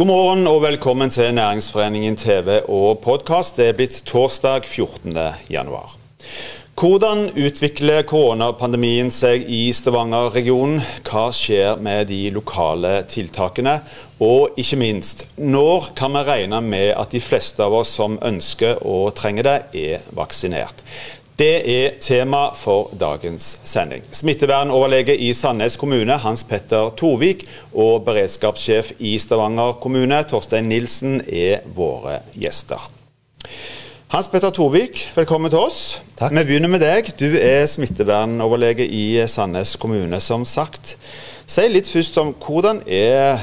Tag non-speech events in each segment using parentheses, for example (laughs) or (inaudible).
God morgen og velkommen til Næringsforeningen TV og podkast. Det er blitt torsdag 14. januar. Hvordan utvikler koronapandemien seg i Stavanger-regionen? Hva skjer med de lokale tiltakene? Og ikke minst, når kan vi regne med at de fleste av oss som ønsker og trenger det, er vaksinert? Det er tema for dagens sending. Smittevernoverlege i Sandnes kommune, Hans Petter Torvik, og beredskapssjef i Stavanger kommune, Torstein Nilsen, er våre gjester. Hans Petter Torvik, velkommen til oss. Takk. Vi begynner med deg. Du er smittevernoverlege i Sandnes kommune, som sagt. Si litt først om hvordan er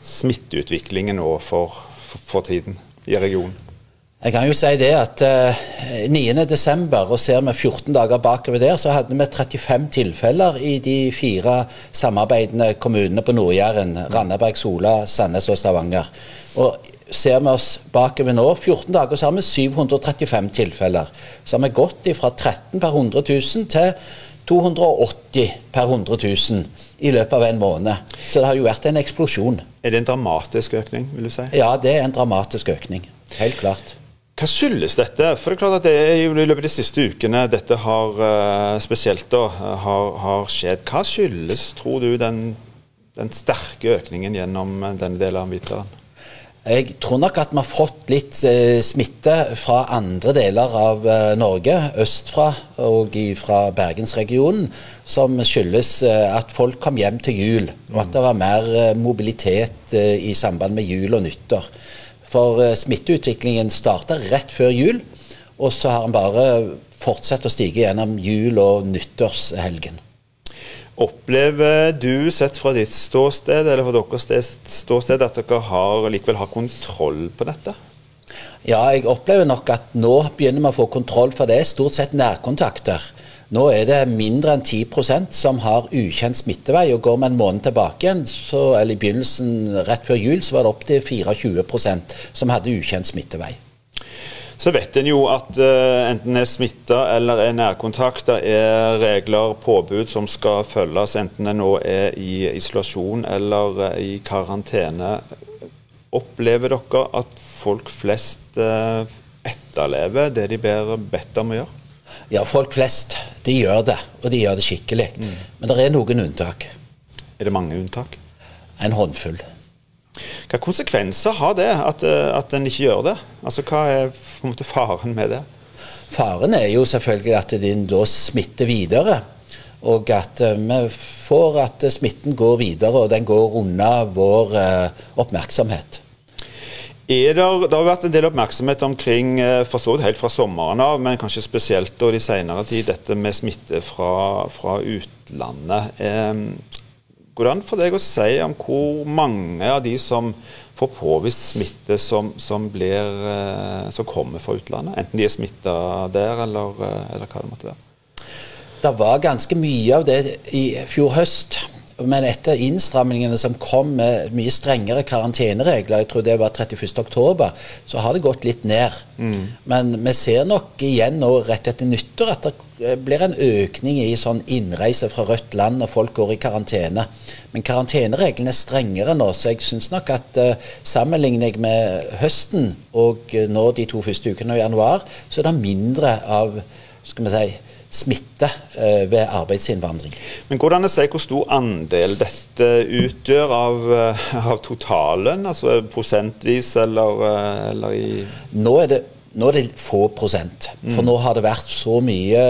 smitteutviklingen nå for, for, for tiden i regionen? Jeg kan jo si det at uh, 9.12., og ser vi 14 dager bakover der, så hadde vi 35 tilfeller i de fire samarbeidende kommunene på Nord-Jæren. Randaberg, Sola, Sandnes og Stavanger. Og ser vi oss bakover nå, 14 dager, så har vi 735 tilfeller. Så har vi gått fra 13 per 100 000 til 280 per 100 000 i løpet av en måned. Så det har jo vært en eksplosjon. Er det en dramatisk økning, vil du si? Ja, det er en dramatisk økning. Helt klart. Hva skyldes dette? For det er klart at det er jo i løpet av de siste ukene dette har eh, spesielt da, har, har skjedd. Hva skyldes, tror du, den, den sterke økningen gjennom denne delen av vinteren? Jeg tror nok at vi har fått litt eh, smitte fra andre deler av eh, Norge, østfra og fra bergensregionen, som skyldes eh, at folk kom hjem til jul, og at det var mer eh, mobilitet eh, i samband med jul og nyttår. For eh, smitteutviklingen starta rett før jul, og så har den bare fortsatt å stige gjennom jul- og nyttårshelgen. Opplever du, sett fra ditt ståsted, eller fra deres ståsted, at dere har, likevel har kontroll på dette? Ja, jeg opplever nok at nå begynner vi å få kontroll, for det er stort sett nærkontakter. Nå er det mindre enn 10% som har ukjent smittevei. og Går vi en måned tilbake igjen, så, eller i begynnelsen rett før jul, så var det opptil 24% som hadde ukjent smittevei. Så vet en jo at uh, enten er smitta eller er nærkontakt, det er regler, påbud som skal følges, enten en nå er i isolasjon eller uh, i karantene. Opplever dere at folk flest uh, etterlever det de blir bedt om å gjøre? Ja, folk flest de gjør det, og de gjør det skikkelig. Mm. Men det er noen unntak. Er det mange unntak? En håndfull. Hva konsekvenser har det at, at en ikke gjør det? Altså, Hva er på en måte faren med det? Faren er jo selvfølgelig at den da smitter videre. Og at vi får at smitten går videre, og den går unna vår oppmerksomhet. Er det, det, har vært en del oppmerksomhet omkring for så vidt helt fra sommeren av, men kanskje spesielt da de senere tid, dette med smitte fra, fra utlandet. Eh, Går det an for deg å si om hvor mange av de som får påvist smitte som, som, blir, som kommer fra utlandet? Enten de er smitta der, eller, eller hva det måtte være? Det var ganske mye av det i fjor høst. Men etter innstrammingene som kom med mye strengere karanteneregler, jeg tror det var 31.10, så har det gått litt ned. Mm. Men vi ser nok igjen nå rett etter nyttår at det blir en økning i sånn innreise fra rødt land når folk går i karantene. Men karantenereglene er strengere nå, så jeg syns nok at uh, sammenligner jeg med høsten og nå de to første ukene i januar, så er det mindre av skal vi si, smitte eh, ved arbeidsinnvandring. Men Går det an å si hvor stor andel dette utgjør av, av totalen? Altså prosentvis eller, eller i Nå er, det, nå er det få prosent. For mm. nå har det vært så mye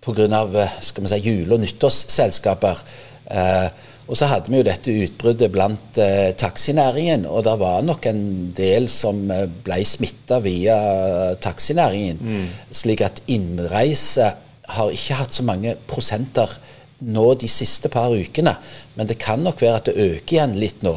pga. Si, jule- og nyttårsselskaper. Eh, og så hadde vi jo dette utbruddet blant eh, taxinæringen, og det var nok en del som eh, ble smitta via taxinæringen. Mm. Slik at innreise har ikke hatt så mange prosenter nå de siste par ukene. Men det kan nok være at det øker igjen litt nå.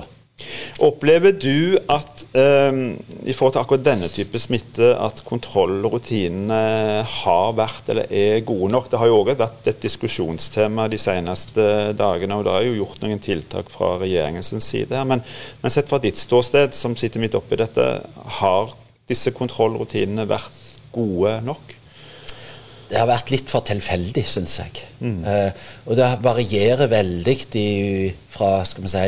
Opplever du at um, i forhold til akkurat denne type smitte, at kontrollrutinene har vært eller er gode nok? Det har jo òg vært et diskusjonstema de seneste dagene, og det er jo gjort noen tiltak fra regjeringens side. her, men, men, sett fra ditt ståsted, som sitter midt oppi dette, har disse kontrollrutinene vært gode nok? Det har vært litt for tilfeldig, syns jeg. Mm. Uh, og det varierer veldig de, fra skal vi si,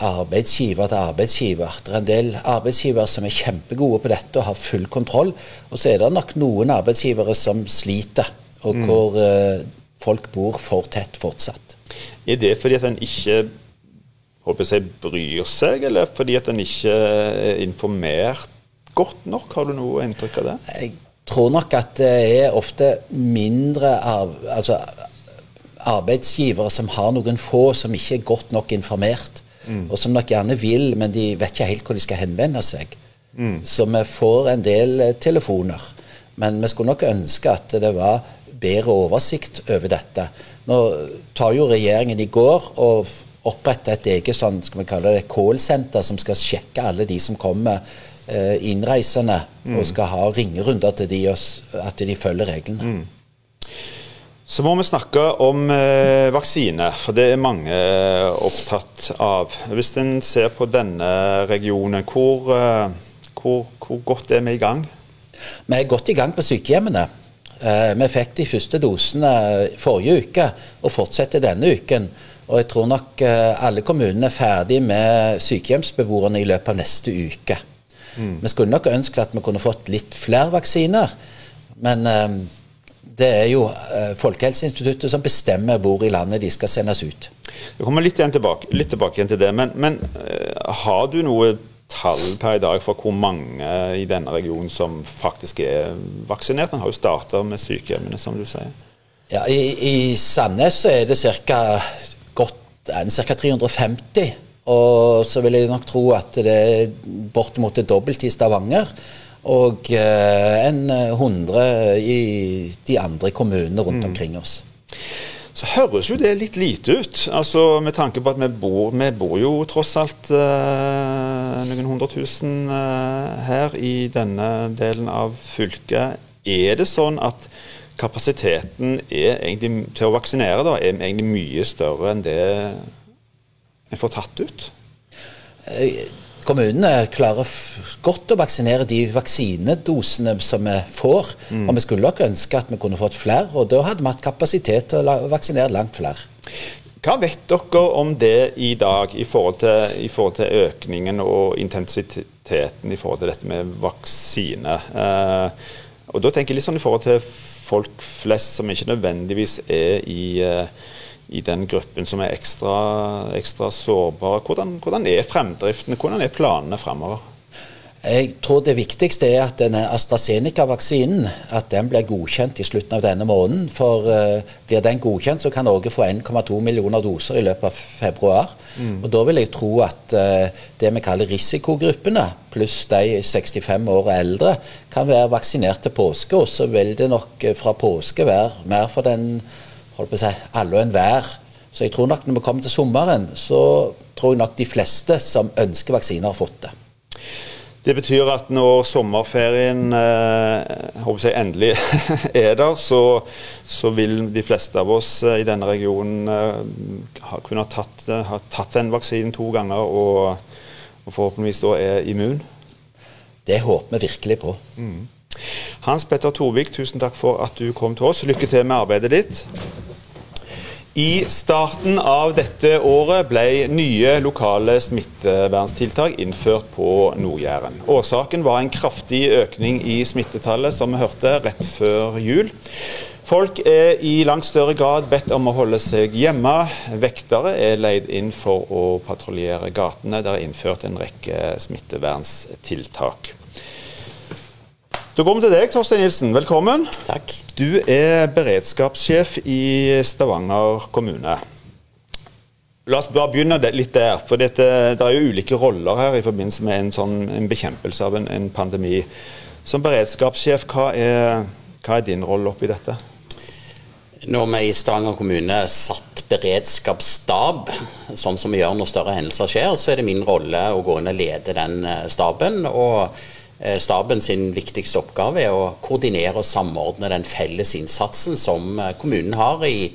arbeidsgiver til arbeidsgiver. Det er en del arbeidsgivere som er kjempegode på dette og har full kontroll. Og så er det nok noen arbeidsgivere som sliter, og mm. hvor uh, folk bor for tett fortsatt. Er det fordi at en ikke håper jeg, bryr seg, eller fordi at en ikke er informert godt nok? Har du noe inntrykk av det? Jeg tror nok at det er ofte mindre av, altså, arbeidsgivere som har noen få som ikke er godt nok informert. Mm. Og som nok gjerne vil, men de vet ikke helt hvor de skal henvende seg. Mm. Så vi får en del eh, telefoner. Men vi skulle nok ønske at det var bedre oversikt over dette. Nå tar jo regjeringen i går og oppretter et eget sånn, skal vi kalle det callsenter som skal sjekke alle de som kommer eh, innreisende, mm. og skal ha ringerunder til de, at de følger reglene. Så må vi snakke om eh, vaksine, for det er mange eh, opptatt av. Hvis en ser på denne regionen, hvor, eh, hvor, hvor, godt er vi i gang? Vi er godt i gang på sykehjemmene. Eh, vi fikk de første dosene forrige uke og fortsetter denne uken. Og jeg tror nok eh, alle kommunene er ferdig med sykehjemsbeboerne i løpet av neste uke. Mm. Vi skulle nok ønske at vi kunne fått litt flere vaksiner, men eh, det er jo uh, Folkehelseinstituttet som bestemmer hvor i landet de skal sendes ut. Jeg kommer litt, tilbake, litt tilbake til det, men, men uh, har du noe tall per i dag for hvor mange i denne regionen som faktisk er vaksinert? En har jo starta med sykehjemmene, som du sier. Ja, I, i Sandnes så er det ca. 350. Og så vil jeg nok tro at det er bortimot det dobbelte i Stavanger og eh, en 100 eh, i de andre kommunene rundt mm. omkring oss. Så høres jo det litt lite ut, altså med tanke på at vi bor, vi bor jo tross alt eh, noen hundre tusen eh, her i denne delen av fylket. Er det sånn at kapasiteten egentlig, til å vaksinere da, er egentlig mye større enn det en får tatt ut? Kommunene klarer godt å vaksinere de vaksinedosene som vi får. Mm. Og vi skulle nok ønske at vi kunne fått flere, og da hadde vi hatt kapasitet til å vaksinere langt flere. Hva vet dere om det i dag, i forhold, til, i forhold til økningen og intensiteten i forhold til dette med vaksine? Eh, og da tenker jeg litt sånn i forhold til folk flest som ikke nødvendigvis er i eh, i den gruppen som er ekstra, ekstra sårbare. Hvordan, hvordan, er fremdriften, hvordan er planene fremover? Jeg tror det viktigste er at denne AstraZeneca-vaksinen at den blir godkjent i slutten av denne måneden. For uh, blir den godkjent, så kan Norge få 1,2 millioner doser i løpet av februar. Mm. Og Da vil jeg tro at uh, det vi kaller risikogruppene, pluss de 65 år og eldre, kan være vaksinert til påske. Og så vil det nok uh, fra påske være mer for den holdt på å si, alle og enhver. Så jeg tror nok når vi kommer til sommeren, så tror jeg nok de fleste som ønsker vaksiner, har fått det. Det betyr at når sommerferien eh, jeg, endelig (laughs) er der, så, så, vil de fleste av oss eh, i denne regionen eh, ha, kunne ha tatt, eh, ha tatt, den vaksinen to ganger og, og, forhåpentligvis da er immun? Det håper vi virkelig på. Mm. Hans Petter Torvik, tusen takk for at du kom til oss. Lykke til med arbeidet ditt. I starten av dette året ble nye lokale smitteverntiltak innført på Nord-Jæren. Årsaken var en kraftig økning i smittetallet, som vi hørte rett før jul. Folk er i langt større grad bedt om å holde seg hjemme. Vektere er leid inn for å patruljere gatene. Det er innført en rekke smittevernstiltak. Da går vi til deg, Torstein Nilsen. Velkommen. Takk. Du er beredskapssjef i Stavanger kommune. La oss bare begynne litt der. for dette, Det er jo ulike roller her i forbindelse med en, sånn, en bekjempelse av en, en, pandemi. Som beredskapssjef, hva er, hva er din rolle oppi dette? Når vi i Stavanger kommune satt beredskapsstab, sånn som vi gjør når større hendelser skjer, så er det min rolle å gå inn og lede den eh, staben. og staben sin viktigste oppgave er å koordinere og samordne den felles innsatsen som eh, kommunen har i,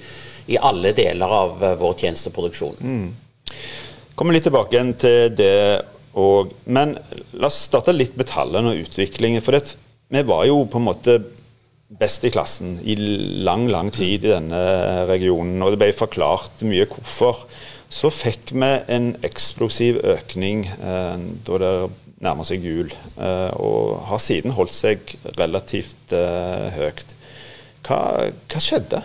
i alle deler av eh, vår tjenesteproduksjon. Mm. Kommer litt tilbake igjen til det òg. Men la oss starte litt med tallene og utviklingen. For det, vi var jo på en måte best i klassen i lang, lang tid i denne regionen. Og det ble forklart mye hvorfor. Så fikk vi en eksplosiv økning eh, da det nærmer seg jul, eh, og har siden holdt seg relativt eh, høyt. Hva, hva, skjedde?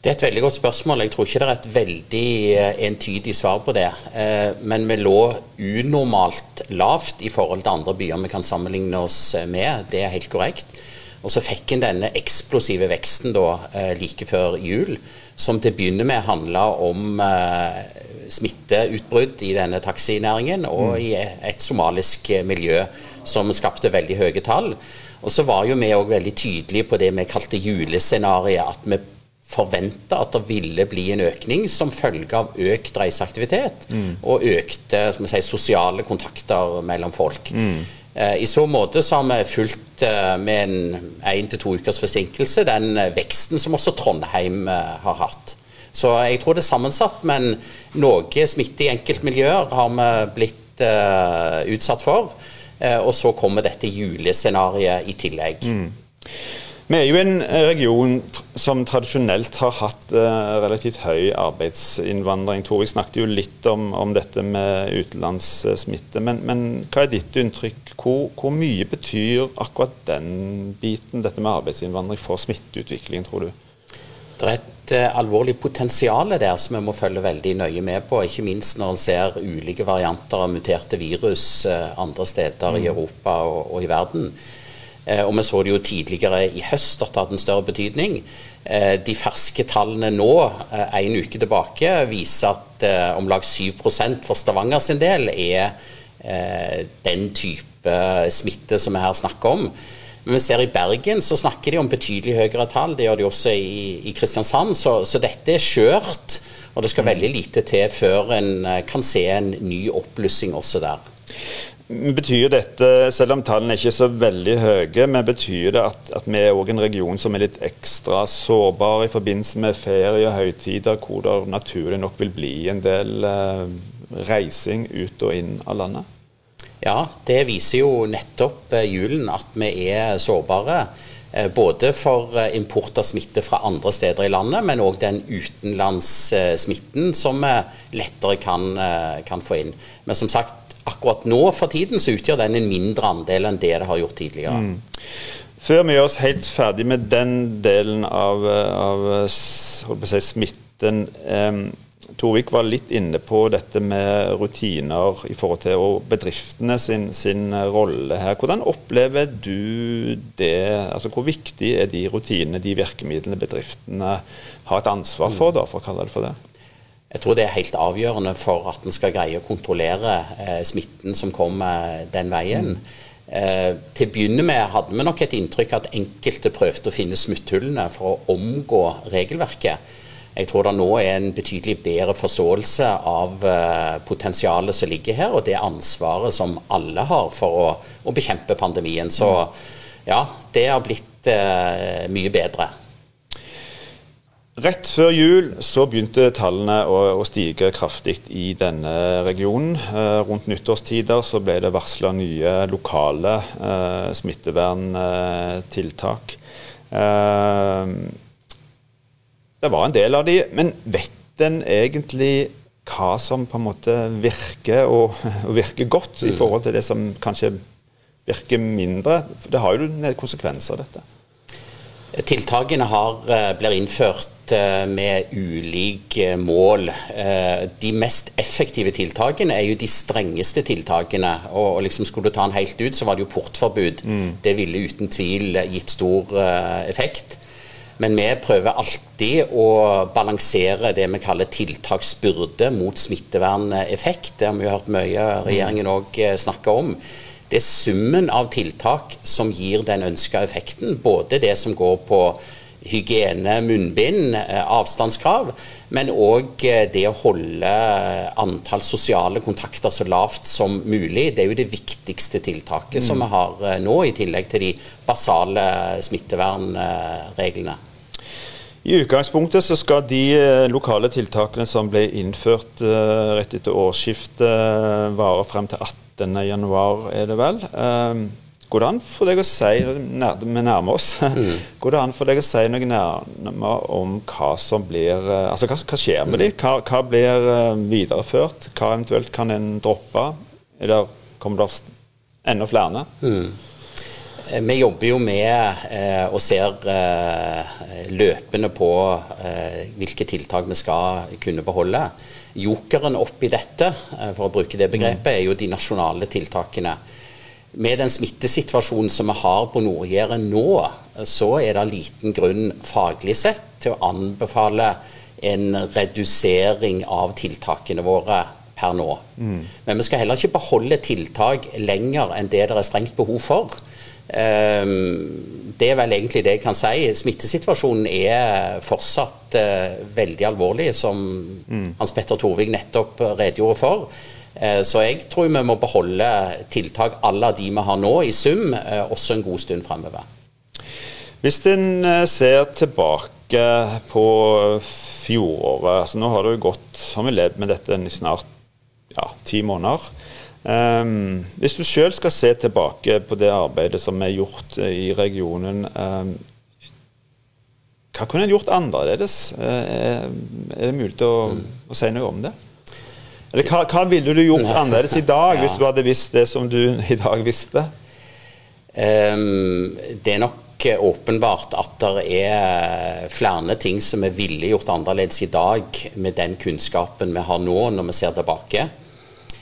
Det er et veldig godt spørsmål. Jeg tror ikke det er et veldig eh, entydig svar på det. Men vi lå unormalt lavt i forhold til andre byer vi kan sammenligne oss med. Det er helt korrekt. Og så fikk en denne eksplosive veksten da, like før jul, som til å begynne med handla om eh, smitteutbrudd i denne taxinæringen og mm. i et somalisk miljø som skapte veldig høye tall. Og så var jo vi òg veldig tydelige på det vi kalte julescenarioet. At vi forventa at det ville bli en økning som følge av økt reiseaktivitet mm. og økte si, sosiale kontakter mellom folk. Mm. Eh, I så måte så har vi fulgt eh, med en én til to ukers forsinkelse den eh, veksten som også Trondheim har hatt. Så jeg tror det er sammensatt, men noe smitte i enkeltmiljøer har vi blitt utsatt for. Og så kommer dette julescenarioet i tillegg. Mm. Vi er jo en eh, region som tradisjonelt har hatt uh, relativt høy arbeidsinnvandring. Tor, vi snakket jo litt om, om dette med utenlandssmitte. Men, men, hva er ditt inntrykk? Hvor, hvor, mye betyr akkurat den biten, dette med arbeidsinnvandring, for smitteutviklingen, tror du? Det er et uh, alvorlig potensial der som vi må følge veldig nøye med på. Ikke minst når en ser ulike varianter av muterte virus uh, andre steder mm. i Europa og, og i verden. Eh, og vi så det jo tidligere i høst at det hadde en større betydning. Eh, de ferske tallene nå, eh, en uke tilbake, viser at om lag 7 for Stavanger sin del er den type smitte som vi her snakker om. Men vi ser i Bergen så snakker de om betydelig høyere tall. Det gjør de også i, Kristiansand. Så, så, dette er skjørt. Og det skal veldig lite til før en kan se en ny oppblussing også der. Betyr dette, selv om tallene ikke er så veldig høye, men betyr det at, at vi er også en region som er litt ekstra sårbar i forbindelse med ferie og høytider, hvor det naturlig nok vil bli en del eh, reising ut og inn av landet? Ja, det viser jo nettopp eh, julen at vi er sårbare. Eh, både for eh, import av smitte fra andre steder i landet, men òg den utenlandssmitten som vi lettere kan, kan få inn. Men som sagt, akkurat nå for tiden så utgjør den en mindre andel enn det det har gjort tidligere. Mm. Før vi gjør oss helt ferdig med den delen av, av si, smitten. Um, Torvik var litt inne på dette med rutiner i forhold til bedriftene sin, sin, rolle her. Hvordan opplever du det? Altså, hvor viktig er de rutinene, de virkemidlene bedriftene har et ansvar for, da, for å kalle det for det? Jeg tror det er helt avgjørende for at en skal greie å kontrollere eh, smitten som kommer den veien. Eh, til å begynne med hadde vi nok et inntrykk at enkelte prøvde å finne smutthullene for å omgå regelverket. Jeg tror det nå er en betydelig bedre forståelse av eh, potensialet som ligger her, og det ansvaret som alle har for å, å bekjempe pandemien. Så ja, det har blitt eh, mye bedre. Rett før jul så begynte tallene å, å stige kraftig i denne regionen. Eh, rundt nyttårstider så ble det varsla nye lokale eh, smitteverntiltak. Eh, det var en del av de, men vet en egentlig hva som på en måte virker, og, og virker godt, i mm. forhold til det som kanskje virker mindre? For det har jo konsekvenser, dette. Tiltakene har, eh, blir innført Eh, med ulike mål. Eh, de mest effektive tiltakene er jo de strengeste tiltakene. og liksom Skulle du ta den helt ut, så var det jo portforbud. Mm. Det ville uten tvil gitt stor effekt. Men vi prøver alltid å balansere det vi kaller tiltaksbyrde mot smitteverneffekt. Det har vi jo hørt mye regjeringen òg snakke om. Det er summen av tiltak som gir den ønska effekten. Både det som går på hygiene, munnbind, eh, avstandskrav, men òg eh, det å holde antall sosiale kontakter så lavt som mulig. Det er jo det viktigste tiltaket mm. som vi har eh, nå, i tillegg til de basale smittevernreglene. I utgangspunktet så skal de lokale tiltakene som ble innført rett etter årsskiftet, vare frem til 18.1, er det vel. Går det an for deg å si Vi nærmer oss. (laughs) Mm. Går det an for deg å si noe nærmere om hva som blir Altså hva, hva skjer med mm. de? Hva, hva, blir videreført? Hva eventuelt kan en droppe? Eller kommer det enda flere? Mm. Vi jobber jo med eh, og ser eh, løpende på eh, hvilke tiltak vi skal kunne beholde. Jokeren oppi dette, eh, for å bruke det begrepet, er jo de nasjonale tiltakene med den smittesituasjonen som vi har på Nord-Jæren nå, så er det liten grunn faglig sett til å anbefale en redusering av tiltakene våre per nå. Mm. Men vi skal heller ikke beholde tiltak lenger enn det det er strengt behov for. Um, det er vel egentlig det jeg kan si. Smittesituasjonen er fortsatt uh, veldig alvorlig, som mm. Hans Petter Torvik nettopp redegjorde for. Eh, så jeg tror vi må beholde tiltak à la de vi har nå, i sum, eh, også en god stund fremover. Hvis en eh, ser tilbake på fjoråret altså Nå har det jo gått, har vi levd med dette i snart ja, ti måneder. Um, hvis du sjøl skal se tilbake på det arbeidet som er gjort i regionen, um, hva kunne en gjort annerledes? Uh, er det mulig å, å si noe om det? Eller hva, hva ville du gjort annerledes i dag, ja. hvis du hadde visst det som du i dag visste? Um, det er nok åpenbart at det er flere ting som vi ville gjort annerledes i dag med den kunnskapen vi har nå, når vi ser tilbake.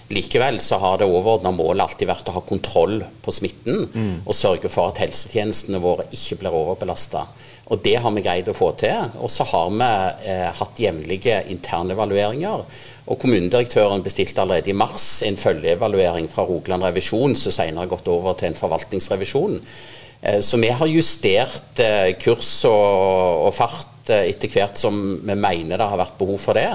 Likevel så har det overordna målet alltid vært å ha kontroll på smitten mm. og sørge for at helsetjenestene våre ikke blir overbelasta. Og det har vi greid å få til. Og så har vi eh, hatt jevnlige internevalueringer. Og kommunedirektøren bestilte allerede i mars en følgeevaluering fra Rogaland revisjon, som senere har gått over til en forvaltningsrevisjon. Eh, så vi har justert eh, kurs og, og fart eh, etter hvert som vi mener det har vært behov for det.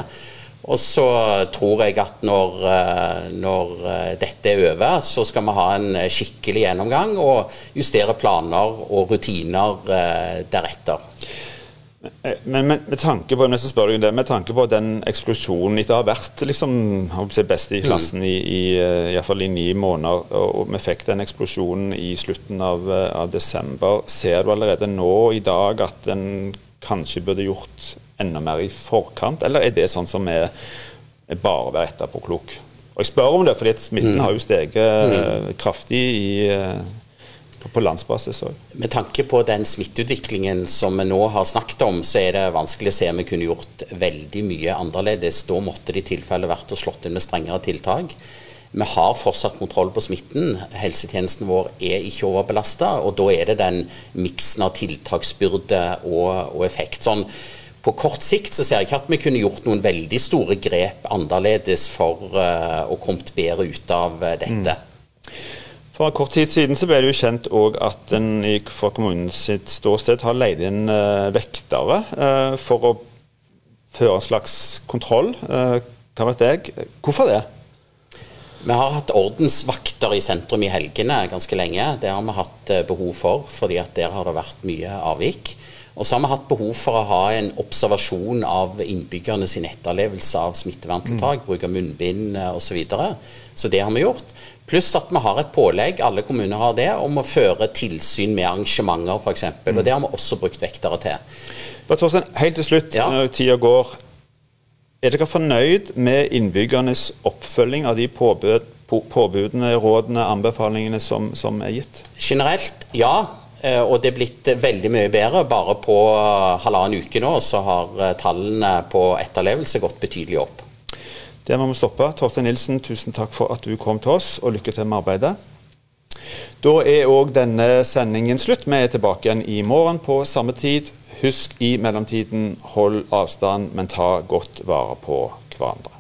Og så tror jeg at når, eh, når, eh, dette er over, så skal vi ha en skikkelig gjennomgang og justere planer og rutiner eh, deretter. Men med, med, tanke på nesten spør det, med tanke på den eksplosjonen etter å ha vært liksom, best i klassen mm. i, i, i, i ni måneder, og vi fikk den eksplosjonen i slutten av, av desember, ser du allerede nå i dag at en kanskje burde gjort enda mer i forkant, eller er det sånn som er, bare å være etterpåklok? Og Jeg spør om det fordi smitten mm. har jo steget mm. kraftig i, eh, på landsbasis òg. Med tanke på den smitteutviklingen som vi nå har snakket om, så er det vanskelig å se om vi kunne gjort veldig mye annerledes. Da måtte det i tilfelle vært å slått inn med strengere tiltak. Vi har fortsatt kontroll på smitten. Helsetjenesten vår er ikke overbelasta. Og da er det den miksen av tiltaksbyrde og, og effekt. Sånn, på kort sikt så ser jeg ikke at vi kunne gjort noen veldig store grep annerledes for uh, å kommet bedre ut av uh, dette. Mm. For kort tid siden så ble det jo kjent at en fra kommunens ståsted har leid inn uh, vektere for å føre en slags kontroll. hva vet jeg. Hvorfor det? Vi har hatt ordensvakter i sentrum i helgene ganske lenge. Det har vi hatt behov for, fordi at der har det vært mye avvik. Og så har vi hatt behov for å ha en observasjon av innbyggerne sin etterlevelse av smitteverntiltak, mm. bruk av munnbind osv. Så, videre. så det har vi gjort. Pluss at vi har et pålegg, alle kommuner har det, om å føre tilsyn med arrangementer f.eks. Mm. Og det har vi også brukt vektere til. Bare Torsten, helt til slutt, ja. når tida går. Er dere fornøyd med innbyggernes oppfølging av de påbud, påbudene, rådene, anbefalingene som, som er gitt? Generelt, ja. Eh, og det er blitt veldig mye bedre. Bare på halvannen uke nå så har eh, tallene på etterlevelse gått betydelig opp. Der må vi stoppe. Torstein Nilsen, tusen takk for at du kom til oss, og lykke til med arbeidet. Da er òg denne sendingen slutt. Vi er tilbake igjen i morgen på samme tid. Husk i mellomtiden, hold avstand, men ta godt vare på hverandre.